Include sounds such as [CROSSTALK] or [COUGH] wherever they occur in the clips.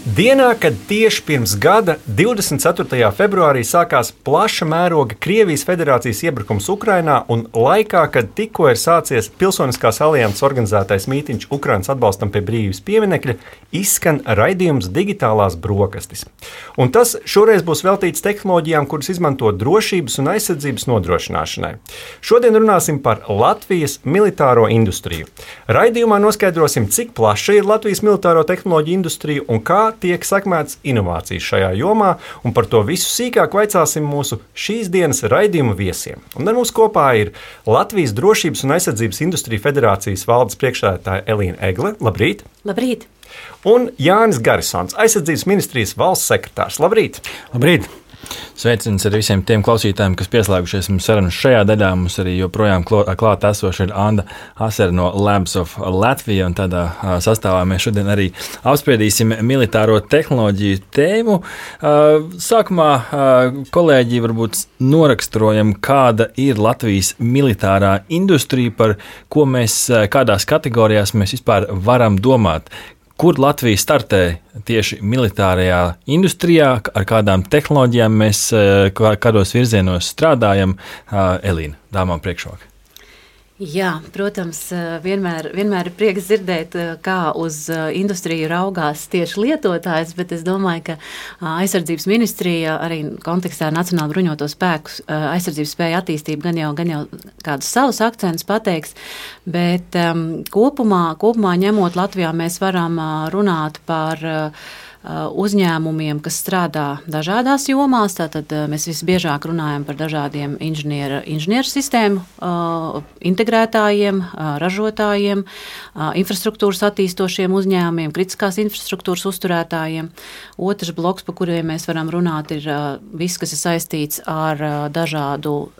Dienā, kad tieši pirms gada, 24. februārī, sākās plaša mēroga Krievijas federācijas iebrukums Ukrajinā, un laikā, kad tikko ir sācies Pilsoniskās alianses organizētais mītīņš Ukraiņas atbalstam pie brīvības pieminekļa, izskan raidījums Digitālās brokastis. Un tas šoreiz būs veltīts tehnoloģijām, kuras izmanto drošības un aizsardzības nodrošināšanai. Šodien runāsim par Latvijas militāro industriju. Raidījumā noskaidrosim, cik plaša ir Latvijas militāro tehnoloģiju industrija un kā tiek sekmētas inovācijas šajā jomā, un par to visu sīkāk vaicāsim mūsu šīs dienas raidījuma viesiem. Un ar mums kopā ir Latvijas Drošības un aizsardzības industrija federācijas valdes priekšsēdētāja Elīna Egle. Labrīt! Labrīt! Un Jānis Garisons, aizsardzības ministrijas valsts sekretārs. Labrīt! Labrīt! Sveiciens arī visiem tiem klausītājiem, kas pieslēgušies mums sarunas šajā daļā. Mums arī joprojām klāt esoša ir Anna Asera no Labs of Latvija. Tādā sastāvā mēs šodien arī apspriedīsim militāro tehnoloģiju tēmu. Sākumā kolēģi varbūt noraksturojam, kāda ir Latvijas militārā industrija, par ko mēs, kādās kategorijās mēs vispār varam domāt kur Latvija startē tieši militārajā industrijā, ar kādām tehnoloģijām mēs eh, kādos virzienos strādājam. Elīna, dāmām priekšroka. Jā, protams, vienmēr, vienmēr ir prieks dzirdēt, kā uz industriju raugās tieši lietotājs, bet es domāju, ka aizsardzības ministrija arī kontekstā Nacionāla bruņoto spēku aizsardzības spēja attīstība gan jau, gan jau kādus savus akcentus pateiks, bet um, kopumā, kopumā ņemot Latvijā mēs varam runāt par Uh, uzņēmumiem, kas strādā dažādās jomās. Tātad mēs visbiežāk runājam par dažādiem inženieru, inženieru sistēmu integrētājiem, ražotājiem, infrastruktūras attīstošiem uzņēmumiem, kritiskās infrastruktūras uzturētājiem. Otrs bloks, par kuriem mēs varam runāt, ir viss, kas ir saistīts ar dažādu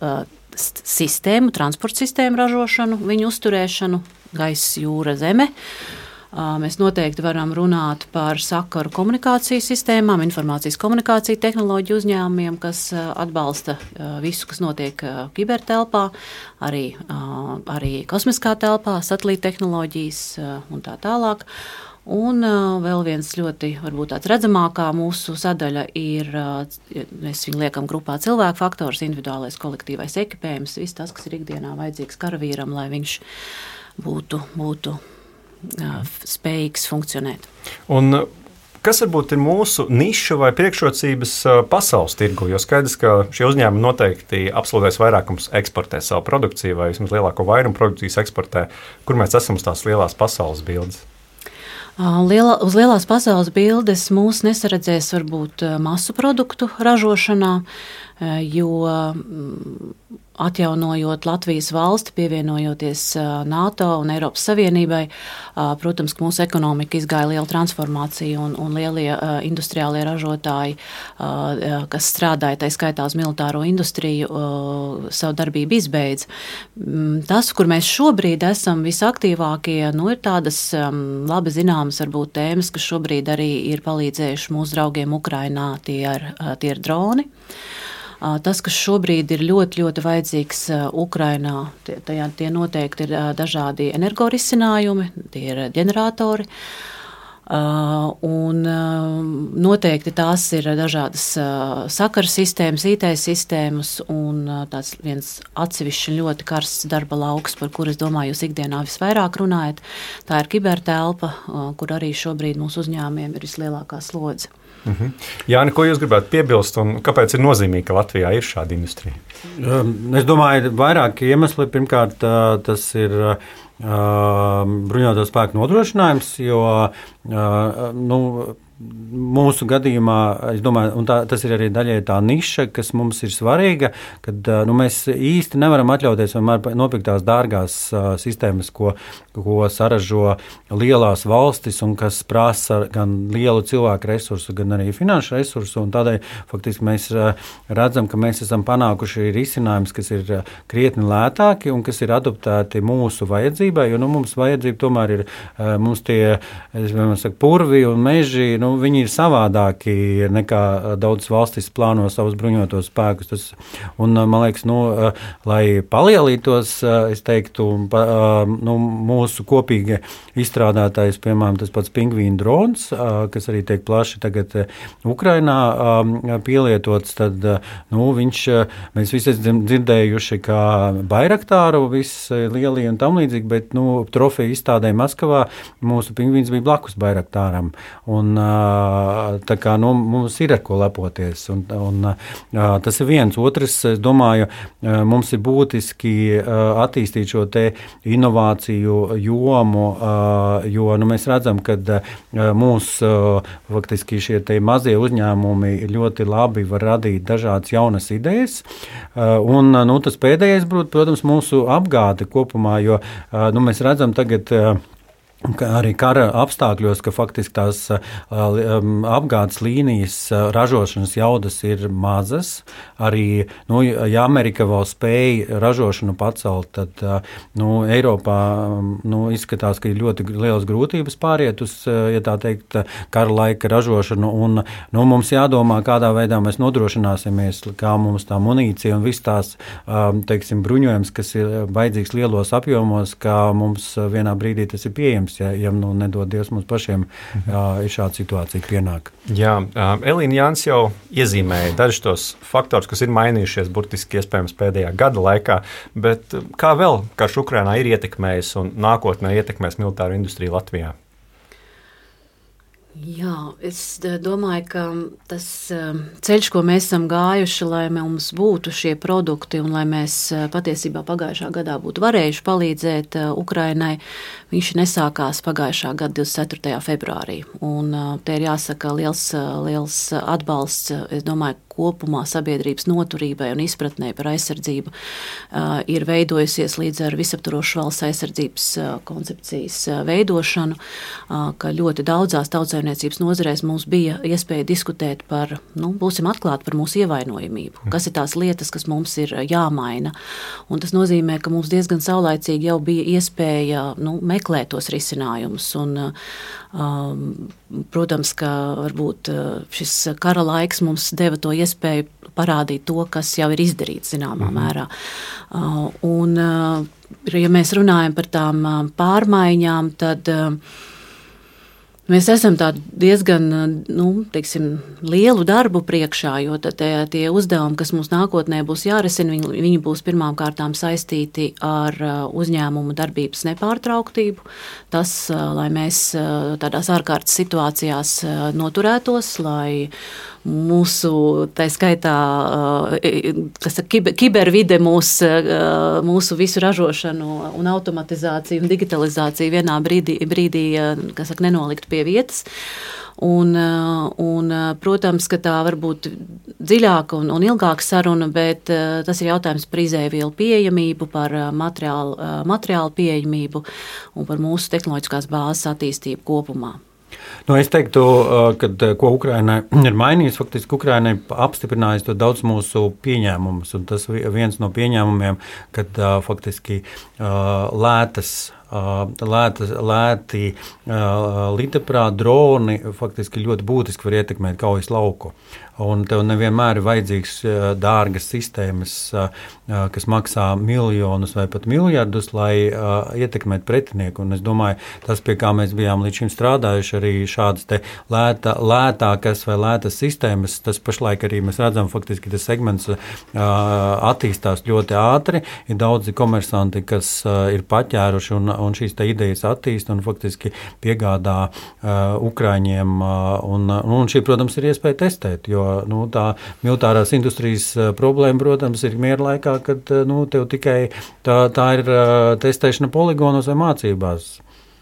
sistēmu, transporta sistēmu ražošanu, viņu uzturēšanu, gaisa, jūra, zeme. Uh, Mēs noteikti varam runāt par sakaru komunikācijas sistēmām, informācijas komunikāciju tehnoloģiju uzņēmumiem, kas atbalsta visu, kas notiek kibertelpā, arī, arī kosmiskā telpā, satelīta tehnoloģijas un tā tālāk. Un vēl viens ļoti varbūt tāds redzamākā mūsu sadaļa ir, mēs viņu liekam grupā cilvēku faktors, individuālais kolektīvais ekipējums, viss tas, kas ir ikdienā vajadzīgs karavīram, lai viņš būtu, būtu spējīgs funkcionēt. Un Kas varbūt ir mūsu niša vai priekšrocības pasaules tirgu? Jo skaidrs, ka šie uzņēmumi noteikti absolūtais vairākums eksportē savu produkciju, vai vismaz lielāko vairumu produkcijas eksportē, kur mēs esam uz tās lielās pasaules bildes. Liela, uz lielās pasaules bildes mūs nesaredzēs varbūt masu produktu ražošanā, jo atjaunojot Latvijas valsti, pievienojoties NATO un Eiropas Savienībai, protams, ka mūsu ekonomika izgāja liela transformācija un, un lielie industriālie ražotāji, kas strādāja, tā skaitā uz militāro industriju, savu darbību izbeidz. Mm, tas, kur mēs šobrīd esam visaktīvākie, nu, ir tādas labi zināmas varbūt tēmas, kas šobrīd arī ir palīdzējuši mūsu draugiem Ukrainā, tie ir, tie ir droni. Tas, kas šobrīd ir ļoti, ļoti vajadzīgs Ukrainā, tie, tajā, tie noteikti ir dažādi energorisinājumi, tie ir ģeneratori. Uh, un uh, noteikti tās ir dažādas uh, sakaru sistēmas, IT sistēmas un tāds viens atsevišķs ļoti karsts darba lauks, par kuru es domāju, jūs ikdienā visvairāk runājat. Tā ir kibertelpa, kur arī šobrīd mūsu uzņēmumiem ir vislielākā slodze. Mhm. -huh. Jā, ko jūs gribētu piebilst, un kāpēc ir nozīmīgi, ka Latvijā ir šāda industrija? Es domāju, ir vairāki iemesli. Pirmkārt, tas ir bruņoto spēku nodrošinājums, jo nu, mūsu gadījumā, es domāju, tā, tas ir arī daļai tā niša, kas mums ir svarīga, kad nu, mēs īsti nevaram atļauties vienmēr nopirkt tās dārgās uh, sistēmas, ko, ko saražo lielās valstis un kas prasa gan lielu cilvēku resursu, gan arī finanšu resursu. Tādēļ faktiski mēs uh, redzam, ka mēs esam panākuši risinājumus, kas ir krietni lētāki un kas ir adaptēti mūsu vajadzībai, jo nu, mums vajadzība tomēr ir uh, mums tie, es vienmēr saku, purvi un meži. Nu, nu, viņi ir savādāki nekā daudzas valstis plāno savus bruņotos spēkus. Tas, un, man liekas, nu, lai palielītos, es teiktu, nu, mūsu kopīgi izstrādātais, piemēram, tas pats pingvīnu drons, kas arī tiek plaši tagad Ukrainā pielietots, tad nu, viņš, mēs visi esam dzirdējuši, kā Bairaktāru, viss lielie un tam līdzīgi, bet nu, trofeju izstādē Maskavā mūsu pingvīns bija blakus Bairaktāram. Un, tā kā nu, mums ir ar ko lepoties. Un, un, tas ir viens. Otrs, es domāju, mums ir būtiski attīstīt šo inovāciju jomu, jo nu, mēs redzam, ka mūsu faktiski šie mazie uzņēmumi ļoti labi var radīt dažādas jaunas idejas. Un, nu, tas pēdējais, protams, mūsu apgāde kopumā, jo nu, mēs redzam tagad Arī kara apstākļos, ka faktiski tās apgādes līnijas ražošanas jaudas ir mazas. Arī, nu, ja Amerika vēl spēja ražošanu pacelt, tad nu, Eiropā nu, izskatās, ka ir ļoti liels grūtības pāriet uz ja teikt, kara laika ražošanu. Un, nu, mums jādomā, kādā veidā mēs nodrošināsimies, kā mums tā munīcija un viss tās teiksim, bruņojums, kas ir vajadzīgs lielos apjomos, kā mums vienā brīdī tas ir pieejams iespējams, ja, ja nu, nedod Dievs mums pašiem, ja šāda situācija pienāk. Jā, Elīna Jānis jau iezīmēja dažus tos faktorus, kas ir mainījušies burtiski iespējams pēdējā gada laikā, bet kā vēl karš Ukrainā ir ietekmējis un nākotnē ietekmēs militāru industriju Latvijā? Jā, es domāju, ka tas ceļš, ko mēs esam gājuši, lai mums būtu šie produkti un lai mēs patiesībā pagājušā gadā būtu varējuši palīdzēt Ukrainai, viņš nesākās pagājušā gada 24. februārī. Un te ir jāsaka liels, liels atbalsts, es domāju, kopumā sabiedrības noturībai un izpratnē par aizsardzību ir veidojusies līdz ar visaptvarošu valsts aizsardzības koncepcijas veidošanu, ka ļoti daudzās tautsājumniecības nozarēs mums bija iespēja diskutēt par, nu, būsim atklāti par mūsu ievainojamību, kas ir tās lietas, kas mums ir jāmaina. Un tas nozīmē, ka mums diezgan saulaicīgi jau bija iespēja nu, meklēt tos risinājumus. Un, um, protams, ka varbūt šis kara laiks mums deva to iespēju iespēju parādīt to, kas jau ir izdarīts zināmā -hmm. mērā. Uh, un, uh, ja mēs runājam par tām uh, pārmaiņām, tad Mēs esam diezgan nu, teiksim, lielu darbu priekšā, jo tie, tie uzdevumi, kas mums nākotnē būs jārisina, viņi, viņi būs pirmām kārtām saistīti ar uzņēmumu darbības nepārtrauktību. Tas, lai mēs tādās ārkārtas situācijās noturētos, lai mūsu, tā skaitā, kas ir kibervide, mūs, mūsu visu ražošanu un automatizāciju un digitalizāciju vienā brīdī, brīdī kas saka, nenolikt pie vietas. Un, uh, un, uh, protams, ka tā var būt dziļāka un, un ilgāka saruna, bet uh, tas ir jautājums par izēvielu pieejamību, par materiālu, materiālu pieejamību un par mūsu tehnoloģiskās bāzes attīstību kopumā. Nu, es teiktu, ka ko Ukraiņai [CLEARS THROAT] ir mainījis, faktiski Ukraiņai apstiprinājis to daudz mūsu pieņēmumus. Tas viens no pieņēmumiem, kad faktiski lētas lēta, lēti lidaprāti, droni faktiski ļoti būtiski var ietekmēt kaujas lauku. Un tev nevienmēr ir vajadzīgs dārgas sistēmas, kas maksā miljonus vai pat miljardus, lai ietekmētu pretinieku. Un es domāju, tas, pie kā mēs bijām līdz šim strādājuši, arī šādas lēta, lētākas vai lētas sistēmas, tas pašlaik arī mēs redzam, faktiski tas segments attīstās ļoti ātri. Ir daudzi komersanti, kas ir paķēruši un, un šīs idejas attīst un faktiski piegādā Ukraiņiem. Un, un šī, protams, ir iespēja testēt, jo nu, tā militārās industrijas problēma, protams, ir miera laikā, kad nu, tev tikai tā, tā ir eh, testēšana poligonos vai mācībās.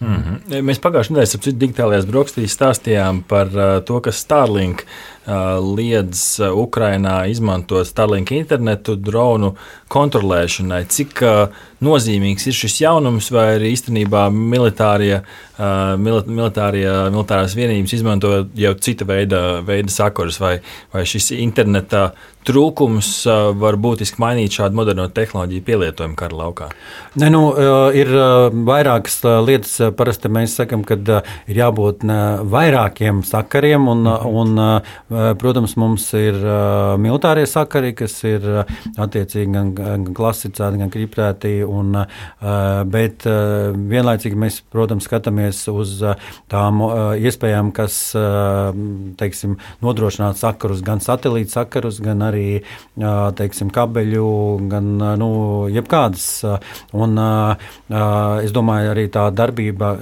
Mm -hmm. Mēs pagājušajā nedēļā, ap citu, digitālajās brokastīs stāstījām par uh, to, ka Starlink liedz Ukrainā izmantot Starlink internetu dronu kontrolēšanai. Cik nozīmīgs ir šis jaunums, vai arī īstenībā militārie, militārie, militārās vienības izmanto jau cita veida, veida sakarus, vai, vai šis interneta trūkums var būtiski mainīt šādu moderno tehnoloģiju pielietojumu kara laukā? Ne, nu, ir vairākas lietas. Parasti mēs sakām, ka ir jābūt vairākiem sakariem, un, un, protams, mums ir militārie sakari, kas ir attiecīgi gan, gan klasicēti, gan kriptēti, un, bet vienlaicīgi mēs, protams, skatāmies uz tām iespējām, kas teiksim, nodrošināt sakarus, gan satelīta sakarus, gan arī teiksim, kabeļu, gan nu, jebkādas. Un, es domāju, arī tā darbība,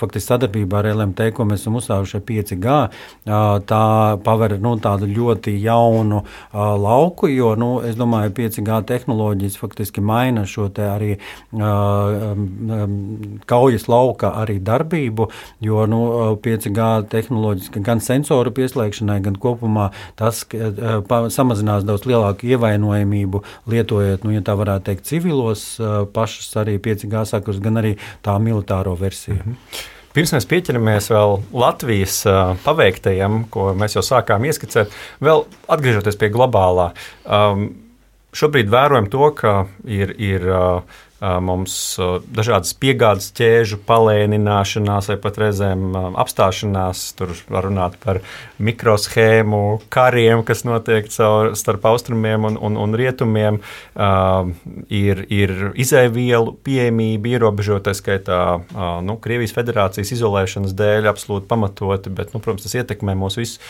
faktiski sadarbība ar LMT, ko mēs esam uzstāvuši 5G, tā paver nu, tādu ļoti jaunu lauku, jo nu, es domāju, 5G tehnoloģijas faktiski maina šo arī kaujas lauka arī darbību, jo nu, 5G tehnoloģijas gan sensoru pieslēgšanai, gan kopumā tas samazinās samazinās daudz lielāku ievainojamību, lietojot, nu, ja tā varētu teikt, civilos pašus arī 5G sakarus, gan arī tā militāro versiju. -hmm. Pirms mēs pieķeramies vēl Latvijas uh, paveiktajam, ko mēs jau sākām ieskicēt, vēl atgriežoties pie globālā. Um, šobrīd vērojam to, ka ir. ir uh, mums dažādas piegādes ķēžu palēnināšanās vai pat reizēm apstāšanās. Tur var runāt par mikroshēmu kariem, kas notiek caur, starp austrumiem un, un, un rietumiem. Ir, ir izēvielu pieejamība ierobežota, skaitā nu, Krievijas federācijas izolēšanas dēļ, absolūti pamatoti, bet, nu, protams, tas ietekmē mūs visus.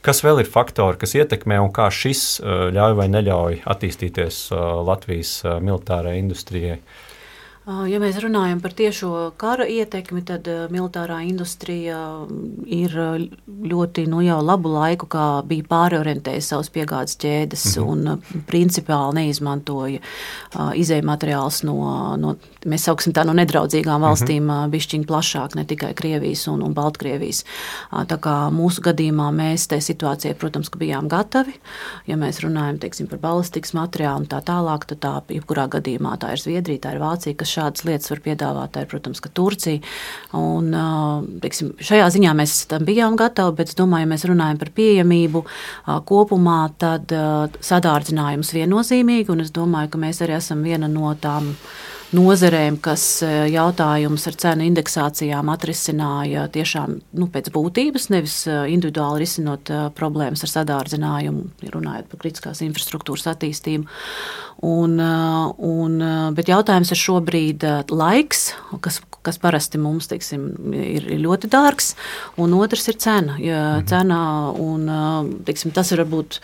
Kas vēl ir faktori, kas ietekmē un kā šis ļauj vai neļauj attīstīties Latvijas militārajai industrijai? Ja mēs runājam par tiešo kara ietekmi, tad militārā industrija ir ļoti nu, jau labu laiku bija pārorientējusi savas piegādes ķēdes mm -hmm. un principiāli neizmantoja izējuma materiālus no, no, mēs sauksim tā, no nedraudzīgām valstīm, mm -hmm. bišķiņ plašāk, ne tikai Krievijas un, un Baltkrievijas. Tā kā mūsu gadījumā mēs tai situācijai, protams, bijām gatavi. Ja mēs runājam teiksim, par balistikas materiālu un tā tālāk, tad tā, jebkurā gadījumā tā ir Zviedrija, tā ir Vācija, kas šādas lietas var piedāvāt. Tā ir, protams, Turcija. Un, teiksim, šajā ziņā mēs tam bijām gatavi, bet es domāju, ja mēs runājam par pieejamību kopumā, tad sadārdzinājums viennozīmīgi, un es domāju, ka mēs arī esam viena no tām nozerēm, kas jautājumus ar cenu indeksācijām atrisināja tiešām nu, pēc būtības, nevis individuāli risinot problēmas ar sadārdzinājumu, runājot par kritiskās infrastruktūras attīstību. Un, un, bet jautājums ir šobrīd laiks, kas, kas parasti mums teiksim, ir ļoti dārgs, un otrs ir cena. Ja, mhm. cena un, teiksim, tas ir varbūt,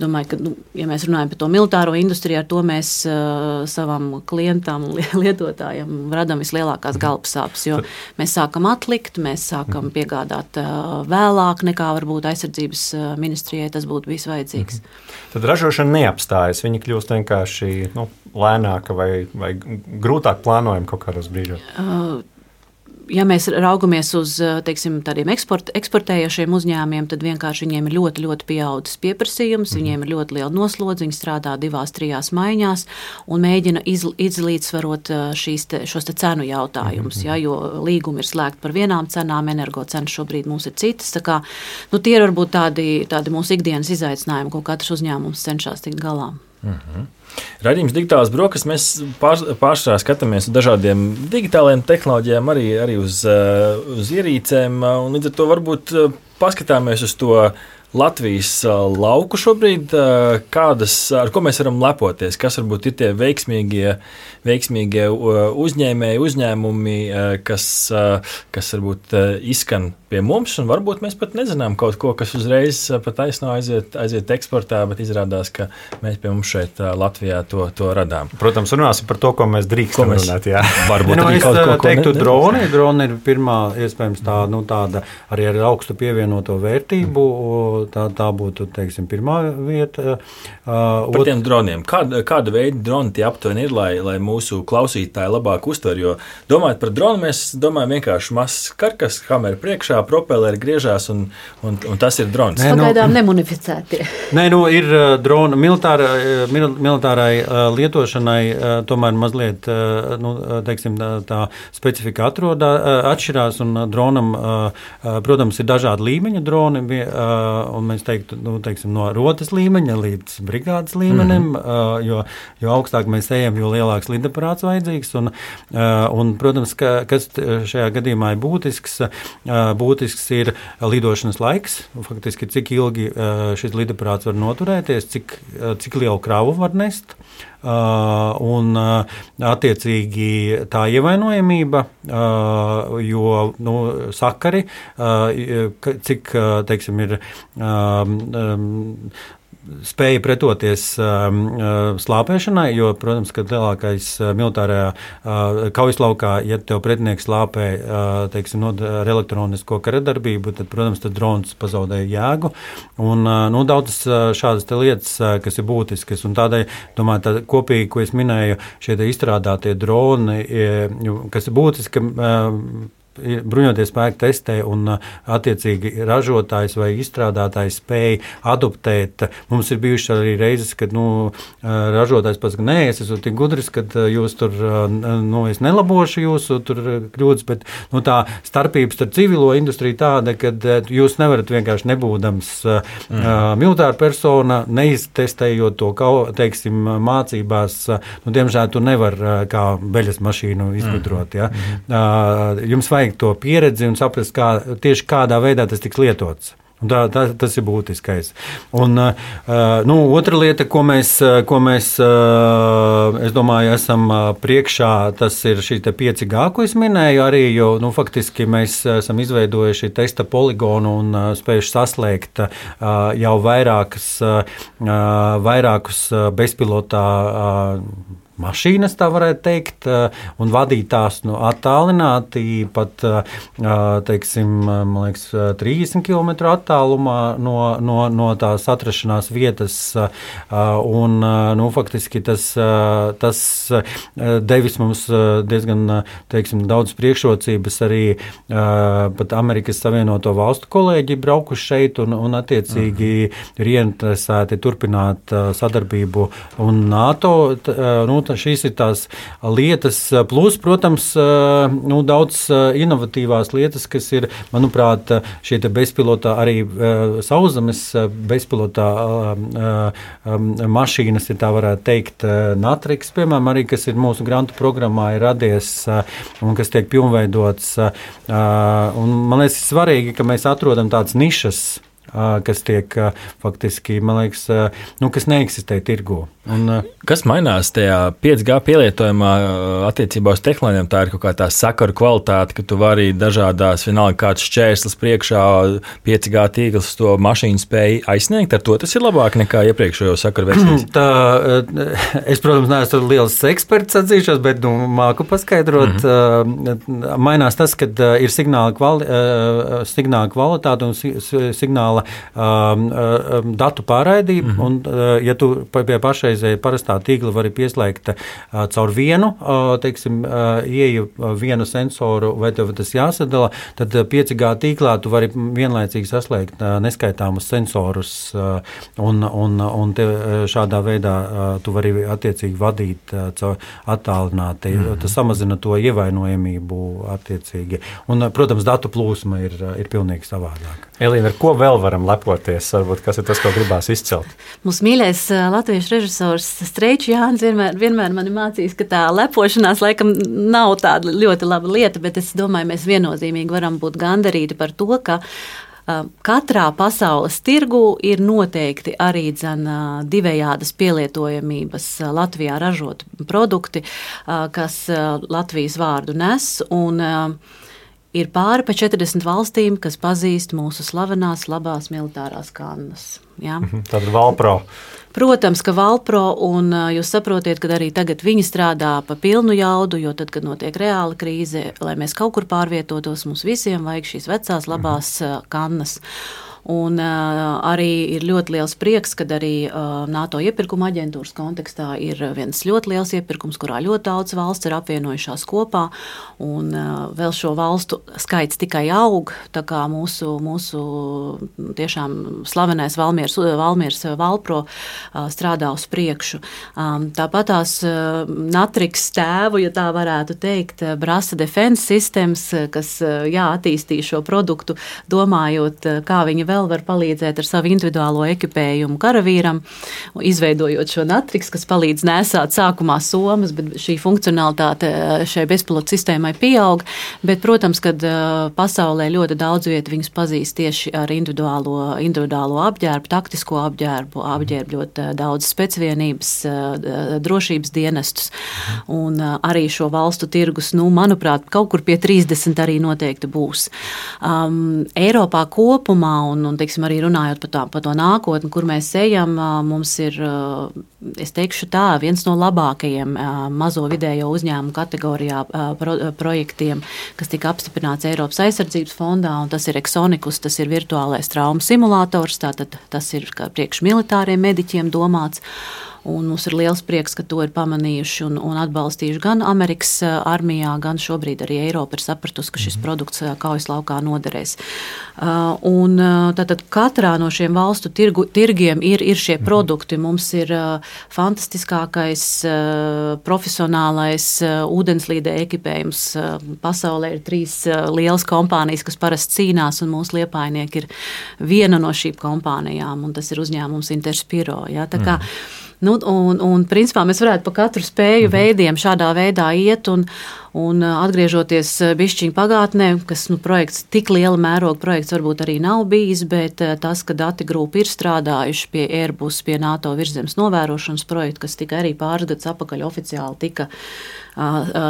domāju, ka, nu, ja mēs runājam par to militāro industriju, ar to mēs uh, savam klientam, [LAUGHS] lietotājam radām vislielākās mhm. galvasāpes, jo mēs sākam atlikt, mēs sākam mhm. piegādāt uh, vēlāk nekā varbūt aizsardzības ministrijai tas būtu bijis vajadzīgs. Tad ražošana neapstājas, viņa kļūst vienkārši nu, lēnāka vai, vai grūtāk plānojama kaut kādos brīžos? Uh, ja mēs raugamies uz eh, teiksim, tādiem eksport, eksportējošiem uzņēmumiem, tad vienkārši viņiem ir ļoti, ļoti pieaudzis pieprasījums, mm. viņiem ir ļoti liela noslodze, viņi strādā divās, trijās maiņās un mēģina iz, izlīdzsvarot šīs te, šos te cenu jautājumus. Mm. Ja, jo līgumi ir slēgti par vienām cenām, energo cenas šobrīd mums ir citas. Kā, nu, tie ir varbūt tādi, tādi mūsu ikdienas izaicinājumi, ko katrs uzņēmums cenšas tikt galā. Mm -hmm. Radījums digitālās brokastis mēs pār, pārsvarā skatāmies uz dažādiem digitāliem tehnoloģijām, arī, arī uz, uh, uz ierīcēm. Uh, līdz ar to varbūt uh, paskatāmies uz to Latvijas lauku šobrīd, kādas, ar ko mēs varam lepoties, kas varbūt ir tie veiksmīgie, veiksmīgie uzņēmēji, uzņēmumi, kas, kas varbūt izskan pie mums, un varbūt mēs pat nezinām kaut ko, kas uzreiz pat taisnā aiziet, aiziet eksportā, bet izrādās, ka mēs pie mums šeit Latvijā to, to radām. Protams, runāsim par to, ko mēs drīkstam mēs runāt. Jā. [LAUGHS] Varbūt nu, arī kaut ko teiktu, ne, droni. Droni ir pirmā, iespējams, tā, nu, tāda arī ar augstu pievienoto vērtību tā, tā būtu teiksim, pirmā vieta. Uh, Par tiem droniem. Kāda, kāda veida droni tie aptuveni ir, lai, lai mūsu klausītāji labāk uztver? Jo domājot par dronu, mēs domājam vienkārši mazs karkas, kamera priekšā, propeleri griežās un, un, un tas ir drons. Nē, nu, Pagaidām nemunificētie. [LAUGHS] Nē, nu, ir drona militāra, militārai lietošanai tomēr mazliet nu, teiksim, tā specifika atrodā, atšķirās. Dronam, protams, ir dažādi līmeņi droni. Mēs teiktu, nu, teiksim, no rotas līmeņa līdz brigādes līmenim. Mm -hmm. jo, jo augstāk mēs ejam, jo lielāks lidaparāts vajadzīgs. Un, un, protams, ka, kas šajā gadījumā ir būtisks, būtisks ir lidošanas laiks. Faktiski, cik ilgi šis lidaparāts var noturēties, cik, cik lielu kravu var nest. Uh, un uh, attiecīgi tā ievainojamība, uh, jo nu, sakari, cik teiksim, ir um, spēja pretoties um, uh, slāpēšanai, jo, protams, ka lielākais uh, militārajā uh, kaujaslaukā, ja tev pretinieks slāpē teiksim, no, ar elektronisko karadarbību, tad, protams, tad drons pazaudēja jēgu. Un, nu, daudzas šādas lietas, kas ir būtiskas, un tādēļ, domāju, tā kopīgi, ko es minēju, šie izstrādātie droni, kas ir būtiski. Uh, bruņoties spēki testē un attiecīgi ražotājs vai izstrādātājs spēj adoptēt. Mums ir bijušas arī reizes, kad nu, ražotājs pats, nē, es esmu tik gudrs, ka jūs tur, nu, es nelabošu jūsu kļūdas, bet nu, tā starpība starp civilo industriju tāda, ka jūs nevarat vienkārši nebūdams mm. uh, militāra persona, neiztestējot to, kā, teiksim, mācībās, nu, diemžēl tu nevar kā beļas mašīnu izgudrot. Ja? Mm. Uh, jums vajag sasniegt to pieredzi un saprast, kā, tieši kādā veidā tas tiks lietots. Tā, tā, tas ir būtiskais. Un, uh, nu, otra lieta, ko mēs, ko mēs uh, domāju, esam priekšā, tas ir šī 5G, ko es minēju. Arī, jo nu, faktiski mēs esam izveidojuši testa poligonu un spējuši saslēgt jau vairākas, vairākus bezpilotā. Mašīnas, tā varētu teikt, eh, un vadīt tās nu, attālināti pat eh, teiksim, liekas, 30 km attālumā no, no, no tās atrašanās vietas. Eh, un, nu, faktiski tas, tas devis mums diezgan teiksim, daudz priekšrocības. Arī pat Amerikas Savienoto Valstu kolēģi braukuši šeit un, un attiecīgi mhm. ir ieinteresēti turpināt sadarbību un NATO. Nu, šīs ir tās lietas, plus, protams, nu, daudz inovatīvās lietas, kas ir, manuprāt, šie bezpilotā arī sauszemes bezpilotā mašīnas, ja tā varētu teikt, Natriks, piemēram, arī, kas ir mūsu grantu programmā, ir radies un kas tiek pilnveidots. Un, man liekas, svarīgi, ka mēs atrodam tādas nišas, kas tiek faktiski, man liekas, nu, kas neeksistē tirgū. Un, kas mainās tajā 5G pielietojumā attiecībā uz tehnoloģijām? Tā ir kaut kā tā sakaru kvalitāte, ka tu vari dažādās, vienalga kāds šķērslis priekšā, 5G tīkls to mašīnu spēju aizsniegt. Ar to tas ir labāk nekā iepriekšējo sakaru [CLEARS THROAT] versijas. Tā, es, protams, neesmu liels eksperts atzīšos, bet nu, māku paskaidrot. Mm -hmm. Mainās tas, ka ir signāla, kvali, signāla kvalitāte un signāla signāla um, um, datu pārraidība. Mm -hmm. un, uh, ja tu pie pašreizēja parastā tīkla vari pieslēgt uh, caur vienu, uh, teiksim, uh, ieju vienu sensoru, vai tev tas jāsadala, tad 5G tīklā tu vari vienlaicīgi saslēgt uh, neskaitāmus sensorus, uh, un, un, un te, šādā veidā uh, tu vari attiecīgi vadīt uh, caur attālināti. Mm -hmm. Tas samazina to ievainojamību attiecīgi. Un, protams, datu plūsma ir, ir pilnīgi savādāka. Elīna, ar ko vēl varam lepoties? Varbūt kas ir tas, ko gribās izcelt? Mūsu mīļais latviešu režisors Streičs Jānis vienmēr, vienmēr man mācīs, ka tā lepošanās laikam nav tāda ļoti laba lieta, bet es domāju, mēs viennozīmīgi varam būt gandarīti par to, ka Katrā pasaules tirgu ir noteikti arī dzen, divējādas pielietojamības Latvijā ražot produkti, kas Latvijas vārdu nes. Un, Ir pāri pa 40 valstīm, kas pazīst mūsu slavenās labās militārās kannas. Ja? Mhm, tad Valpro. Protams, ka Valpro, un jūs saprotiet, ka arī tagad viņi strādā pa pilnu jaudu, jo tad, kad notiek reāla krīze, lai mēs kaut kur pārvietotos, mums visiem vajag šīs vecās labās kannas. Un arī ir ļoti liels prieks, ka arī NATO iepirkuma aģentūras kontekstā ir viens ļoti liels iepirkums, kurā ļoti daudz valsts ir apvienojušās kopā. Un vēl šo valstu skaits tikai aug. Mūsu, mūsu tiešām slavenais Valmiers, Valmiers Valpro strādā uz priekšu. Tāpat tās Natriks tēvu, ja tā varētu teikt, Brasa Defense Systems, kas jā, attīstīja šo produktu, domājot, kā viņi vēl var palīdzēt ar savu individuālo ekipējumu karavīram, izveidojot šo Natriks, kas palīdz nesāt sākumā somas, bet šī funkcionalitāte šai bezpilota sistēmai pieaug. Bet, protams, kad pasaulē ļoti daudz vietu viņus pazīst tieši ar individuālo, individuālo apģērbu, taktisko apģērbu, apģērbu ļoti daudz specvienības, drošības dienestus. Un arī šo valstu tirgus, nu, manuprāt, kaut kur pie 30 arī noteikti būs. Um, Eiropā kopumā, un, un teiksim, arī runājot par, tā, par to nākotni, kur mēs ejam, mums ir, es teikšu tā, viens no labākajiem mazo vidējo uzņēmumu kategorijā pro, projektiem, kas tika apstiprināts Eiropas aizsardzības fondā, un tas ir Exonikus, tas ir virtuālais traumu simulators, tātad tas ir priekš militāriem mediķiem domāts. Un mums ir liels prieks, ka to ir pamanījuši un, un atbalstījuši gan Amerikas armijā, gan šobrīd arī Eiropa ir sapratusi, ka šis mhm. produkts kaujas laukā noderēs. Un tātad katrā no šiem valstu tirgu, tirgiem ir, ir šie mhm. produkti. Mums ir fantastiskākais profesionālais ūdenslīdē ekipējums. Pasaulē ir trīs lielas kompānijas, kas parasti cīnās, un mūsu liepainieki ir viena no šīm kompānijām, un tas ir uzņēmums Interspiro. Ja? Tā kā, mm. Nu, un, un, principā, mēs varētu pa katru spēju mhm. veidiem šādā veidā iet un, un atgriežoties bišķiņu pagātnē, kas nu, projekts tik liela mēroga projekts varbūt arī nav bijis, bet tas, ka dati grupa ir strādājuši pie Airbus, pie NATO virzemes novērošanas projekta, kas tika arī pāris gadus atpakaļ oficiāli tika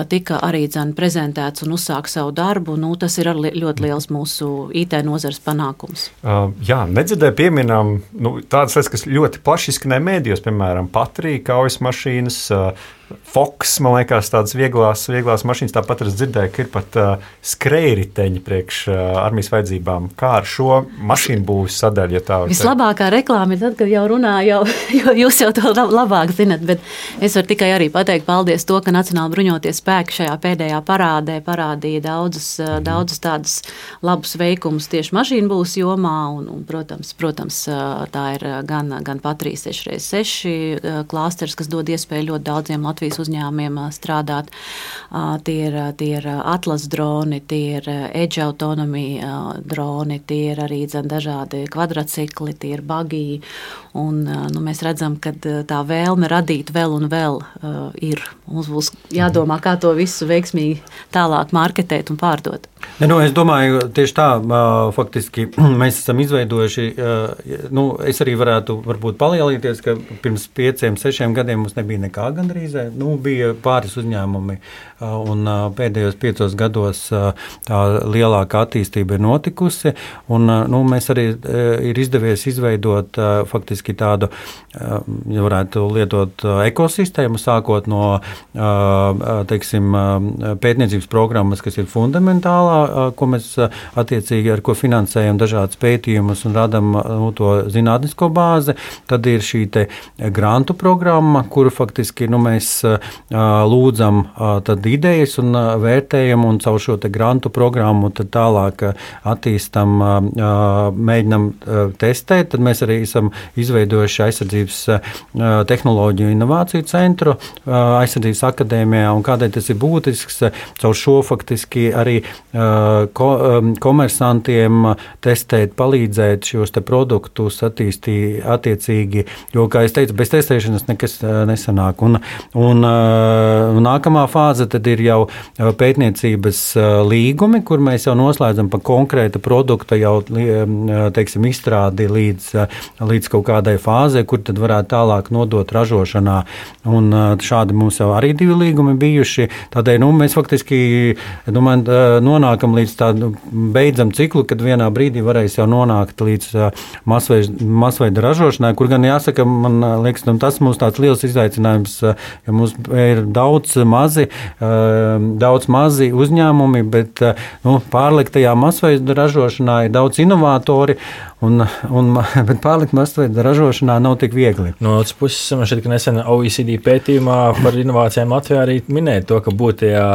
tika arī dzen, prezentēts un uzsāka savu darbu. Nu, tas ir ļoti liels mūsu IT nozares panākums. Uh, jā, nedzirdēju pieminām nu, tādas lietas, kas ļoti plaši izskanēja mēdījos, piemēram, Patrija kaujas mašīnas. Uh, Foks, man liekas, tādas vieglās, vieglās mašīnas. Tāpat es dzirdēju, ka ir pat uh, skrējriteņi priekš uh, armijas vajadzībām. Kā ar šo mašīnu būs sadaļa? Ja Vislabākā reklāma ir tad, kad jau runā, jau, [LAUGHS] jo jūs jau to labāk zinat. Bet es varu tikai arī pateikt paldies to, ka Nacionāla bruņoties spēki šajā pēdējā parādē parādīja daudzus, uh, mhm. daudzus tādus labus veikumus tieši mašīnu būs jomā. Un, un, protams, protams, uh, tā ir gan, gan Patrijas 6x6 uh, klāsters, kas dod iespēju ļoti daudziem Latvijas Latvijas uzņēmumiem strādāt. Tie ir, tie ir atlas droni, tie ir edge autonomija droni, tie ir arī dzen, dažādi kvadrcikli, tie ir bagī. Un, nu, mēs redzam, ka tā vēlme radīt vēl un vēl ir. Mums būs jādomā, kā to visu veiksmīgi tālāk marketēt un pārdot. Ne, nu, es domāju, tieši tā, faktiski [CLEARS THROAT] mēs esam izveidojuši. Nu, es arī varētu palielināties, ka pirms pieciem, sešiem gadiem mums nebija nekā gandrīz. Nu, bija pāris uzņēmumi, un pēdējos piecos gados tā lielākā attīstība ir notikusi. Un, nu, mēs arī ir izdevies izveidot faktiski tādu, ja varētu lietot ekosistēmu, sākot no teiksim, pētniecības programmas, kas ir fundamentālā ko mēs attiecīgi ar ko finansējam dažādas pētījumus un radām nu, to zinātnisko bāzi. Tad ir šī grantu programma, kuru faktiski nu, mēs lūdzam idejas un vērtējam, un caur šo grantu programmu tālāk attīstam, mēģinam testēt. Tad mēs arī esam izveidojuši aizsardzības tehnoloģiju inovāciju centru aizsardzības akadēmijā. Kādēļ tas ir būtisks? Caur šo faktiski arī ko, komersantiem testēt, palīdzēt šos te produktus attīstīt attiecīgi, jo, kā jau teicu, bez testēšanas nekas nesanāk. Un, un, un nākamā fāze tad ir jau pētniecības līgumi, kur mēs jau noslēdzam par konkrēta produkta jau, teiksim, izstrādi līdz, līdz kaut kādai fāzē, kur tad varētu tālāk nodot ražošanā. Un šādi mums jau arī divi līgumi bijuši. Tādēļ nu, mēs faktiski domāju, nonākam nonākam līdz tādam beidzam ciklu, kad vienā brīdī varēs jau nonākt līdz masveida, masveida ražošanai, kur gan jāsaka, man liekas, nu, tas mums tāds liels izaicinājums, jo mums ir daudz mazi, daudz mazi uzņēmumi, bet nu, pārliktajā masveida ražošanā ir daudz inovatori, un, un, [LAUGHS] bet pārlikt masveida ražošanā nav tik viegli. No otras puses, man šķiet, ka nesen OECD pētījumā par inovācijām Latvijā arī minēja to, ka būt tajā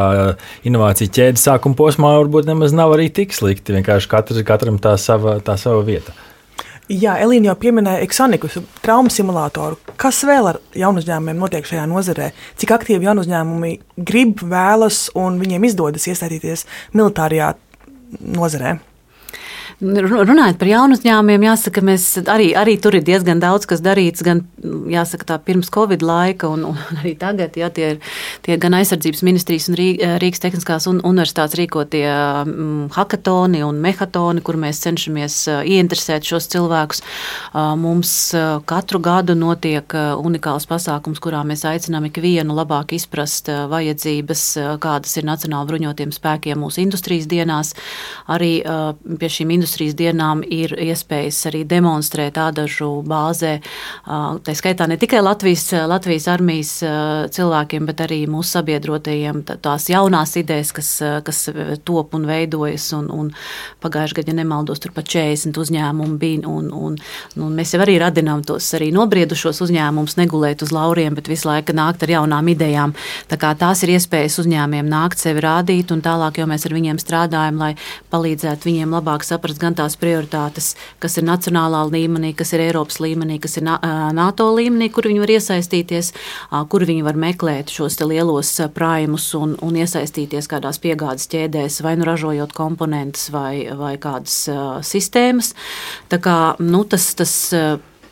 inovāciju ķēdes sākuma posmā varbūt nemaz nav arī tik slikti. Vienkārši katrs, katram tā sava, tā sava vieta. Jā, Elīna jau pieminēja Exonikus, traumu simulātoru. Kas vēl ar jaunu uzņēmumiem notiek šajā nozarē? Cik aktīvi jaunu uzņēmumi grib, vēlas un viņiem izdodas iesaistīties militārajā nozarē? Runājot par jaunu uzņēmumiem, jāsaka, mēs arī, arī tur ir diezgan daudz kas darīts, gan jāsaka, tā pirms Covid laika, un, un arī tagad. Jā, tie ir tie gan aizsardzības ministrijas un Rīgas Tehniskās un universitātes rīkotie um, hackathoni un mehatoni, kur mēs cenšamies ieinteresēt šos cilvēkus. Mums katru gadu notiek unikāls pasākums, kurā mēs aicinām ikvienu labāk izprast vajadzības, kādas ir Nacionāla bruņotiem spēkiem mūsu industrijas dienās. Arī pie šīm industrijas dienām ir iespējas arī demonstrēt ādažu bāzē. Tā skaitā ne tikai Latvijas, Latvijas armijas cilvēkiem, bet arī mūsu sabiedrotajiem tās jaunās idejas, kas, kas top un veidojas. Un, un pagājušajā gadā, ja nemaldos, tur pat 40 uzņēmumu bija. Un, un, un mēs jau arī radinām tos arī nobriedušos uzņēmumus, negulēt uz lauriem, bet visu laiku nākt ar jaunām idejām. Tā kā tās ir iespējas uzņēmumiem nākt sevi rādīt, un tālāk jau mēs ar viņiem strādājam, lai palīdzētu viņiem labāk saprast gan tās prioritātes, kas ir nacionālā līmenī, kas ir Eiropas līmenī, kas ir NATO līmenī, kur viņi var iesaistīties, kur viņi var meklēt šos lielos prājumus un, un iesaistīties kādās piegādes ķēdēs, vai nu ražojot komponentus vai, vai kādas sistēmas. Tā kā nu, tas, tas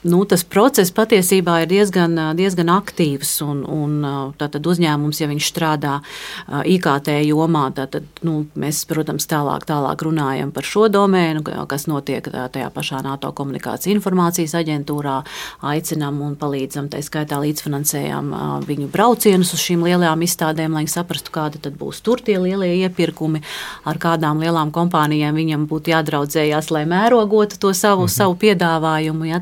nu, tas process patiesībā ir diezgan, diezgan aktīvs. Un, un, tātad uzņēmums, ja viņš strādā IKT jomā, tad nu, mēs, protams, tālāk, tālāk runājam par šo domēnu, kas notiek tajā pašā NATO komunikācijas informācijas aģentūrā. Aicinām un palīdzam, tā skaitā līdzfinansējam viņu braucienus uz šīm lielajām izstādēm, lai viņi saprastu, kādi tad būs tur tie lielie iepirkumi, ar kādām lielām kompānijām viņam būtu jādraudzējās, lai mērogotu to savu, mhm. savu piedāvājumu. Ja,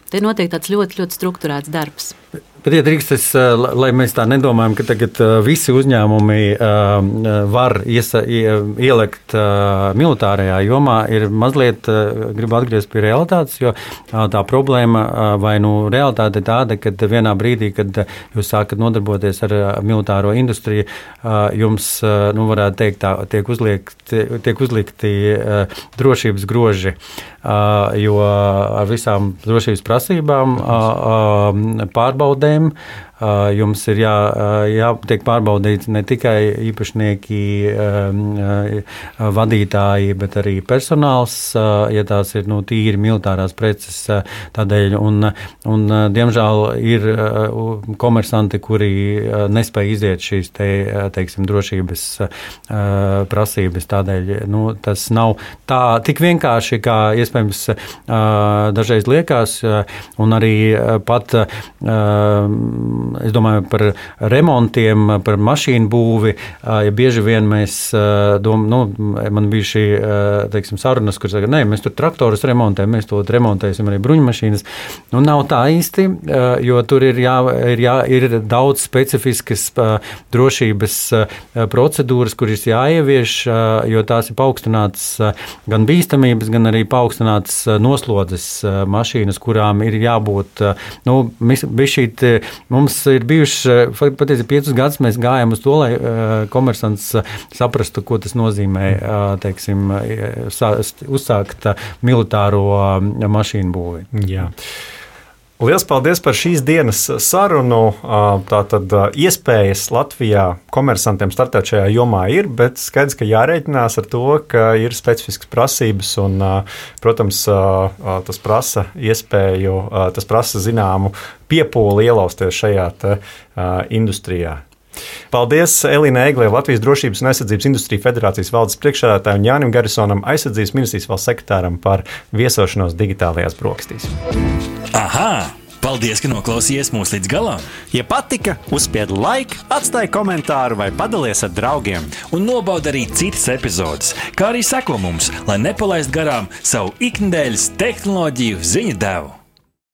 Te notiek tāds ļoti, ļoti strukturēts darbs. Bet, ja drīkst, es, eh, lai mēs tā nedomājam, ka tagad eh, visi uzņēmumi eh, var iesa, ielikt militārajā jomā, ir mazliet, gribu atgriezties pie realitātes, jo tā problēma vai nu realitāte ir tāda, ka vienā brīdī, kad jūs sākat nodarboties ar militāro industriju, jums, nu, varētu teikt, tā, tiek, uzliekti, tiek uzlikti drošības groži, jo ar visām drošības prasībām pārbaudēm problēma. Jums ir jā, jātiek pārbaudīts ne tikai īpašnieki, vadītāji, bet arī personāls, ja tās ir nu, tīri militārās preces. Tādēļ, un, un, diemžēl, ir komersanti, kuri nespēj iziet šīs te, teiksim, drošības prasības. Tādēļ nu, tas nav tā tik vienkārši, kā iespējams dažreiz liekas, un arī pat es domāju par remontiem, par mašīnu būvi. Ja bieži vien mēs domājam, nu, man bija šī teiksim, sarunas, kur saka, nē, mēs tur traktorus remontējam, mēs to remontēsim arī bruņmašīnas. Nu, nav tā īsti, jo tur ir, jā, ir, jā, ir daudz specifiskas drošības procedūras, kuras jāievieš, jo tās ir paaugstinātas gan bīstamības, gan arī paaugstinātas noslodzes mašīnas, kurām ir jābūt, nu, šī, mums ir bijuši patiesībā piecus gadus, mēs gājām uz to, lai komersants saprastu, ko tas nozīmē teiksim, uzsākt militāro mašīnu būvi. Jā. Lielas paldies par šīs dienas sarunu. Tātad iespējas Latvijā komersantiem startēt šajā jomā ir, bet skaidrs, ka jārēķinās ar to, ka ir specifiskas prasības un, protams, tas prasa iespēju, tas prasa zināmu piepūli ielausties šajā te, industrijā. Paldies Elīnai Eglē, Latvijas Drošības un aizsardzības industrija federācijas valdes priekšsēdētājam Jānim Garisonam, aizsardzības ministrijas valsts sekretāram par viesošanos digitālajās brokastīs. Aha! Paldies, ka noklausījāties mūsu līdz galam! Ja patika, uzspiediet laiku, atstājiet komentāru vai padalieties ar draugiem. Un nobaudiet arī citas epizodes, kā arī sekot mums, lai nepalaistu garām savu ikdienas tehnoloģiju ziņu devumu.